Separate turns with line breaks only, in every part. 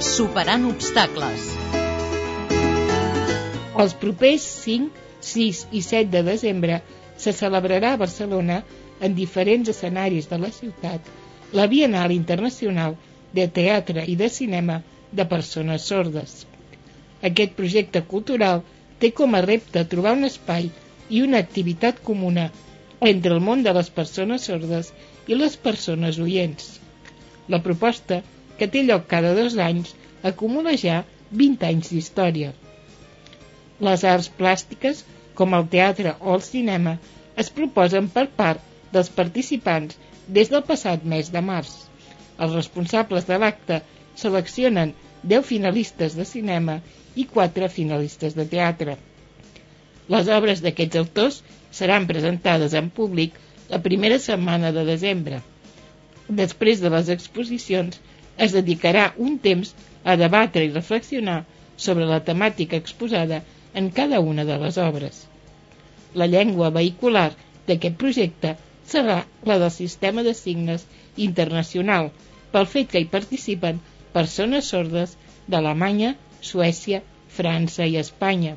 Superant obstacles.
Els propers 5, 6 i 7 de desembre se celebrarà a Barcelona, en diferents escenaris de la ciutat, la Bienal Internacional de Teatre i de Cinema de Persones Sordes. Aquest projecte cultural té com a repte trobar un espai i una activitat comuna entre el món de les persones sordes i les persones oients. La proposta, que té lloc cada dos anys, acumula ja 20 anys d'història. Les arts plàstiques, com el teatre o el cinema, es proposen per part dels participants des del passat mes de març. Els responsables de l'acte seleccionen 10 finalistes de cinema i 4 finalistes de teatre. Les obres d'aquests autors seran presentades en públic la primera setmana de desembre. Després de les exposicions es dedicarà un temps a debatre i reflexionar sobre la temàtica exposada en cada una de les obres. La llengua vehicular d'aquest projecte serà la del sistema de signes internacional, pel fet que hi participen persones sordes d'Alemanya, Suècia, França i Espanya.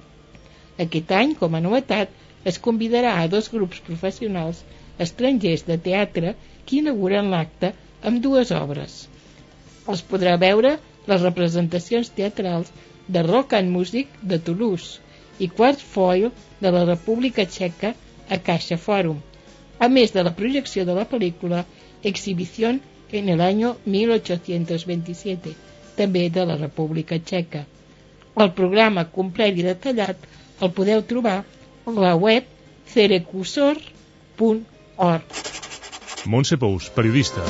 Aquest any, com a novetat, es convidarà a dos grups professionals estrangers de teatre que inauguren l'acte amb dues obres. Es podrà veure les representacions teatrals de Rock and Music de Toulouse i Quart Foil de la República Txeca a Caixa Fòrum, a més de la projecció de la pel·lícula Exhibición en el año 1827, també de la República Txeca. El programa complet i detallat el podeu trobar a la web cerecusor.org.
Montse Pous, periodista.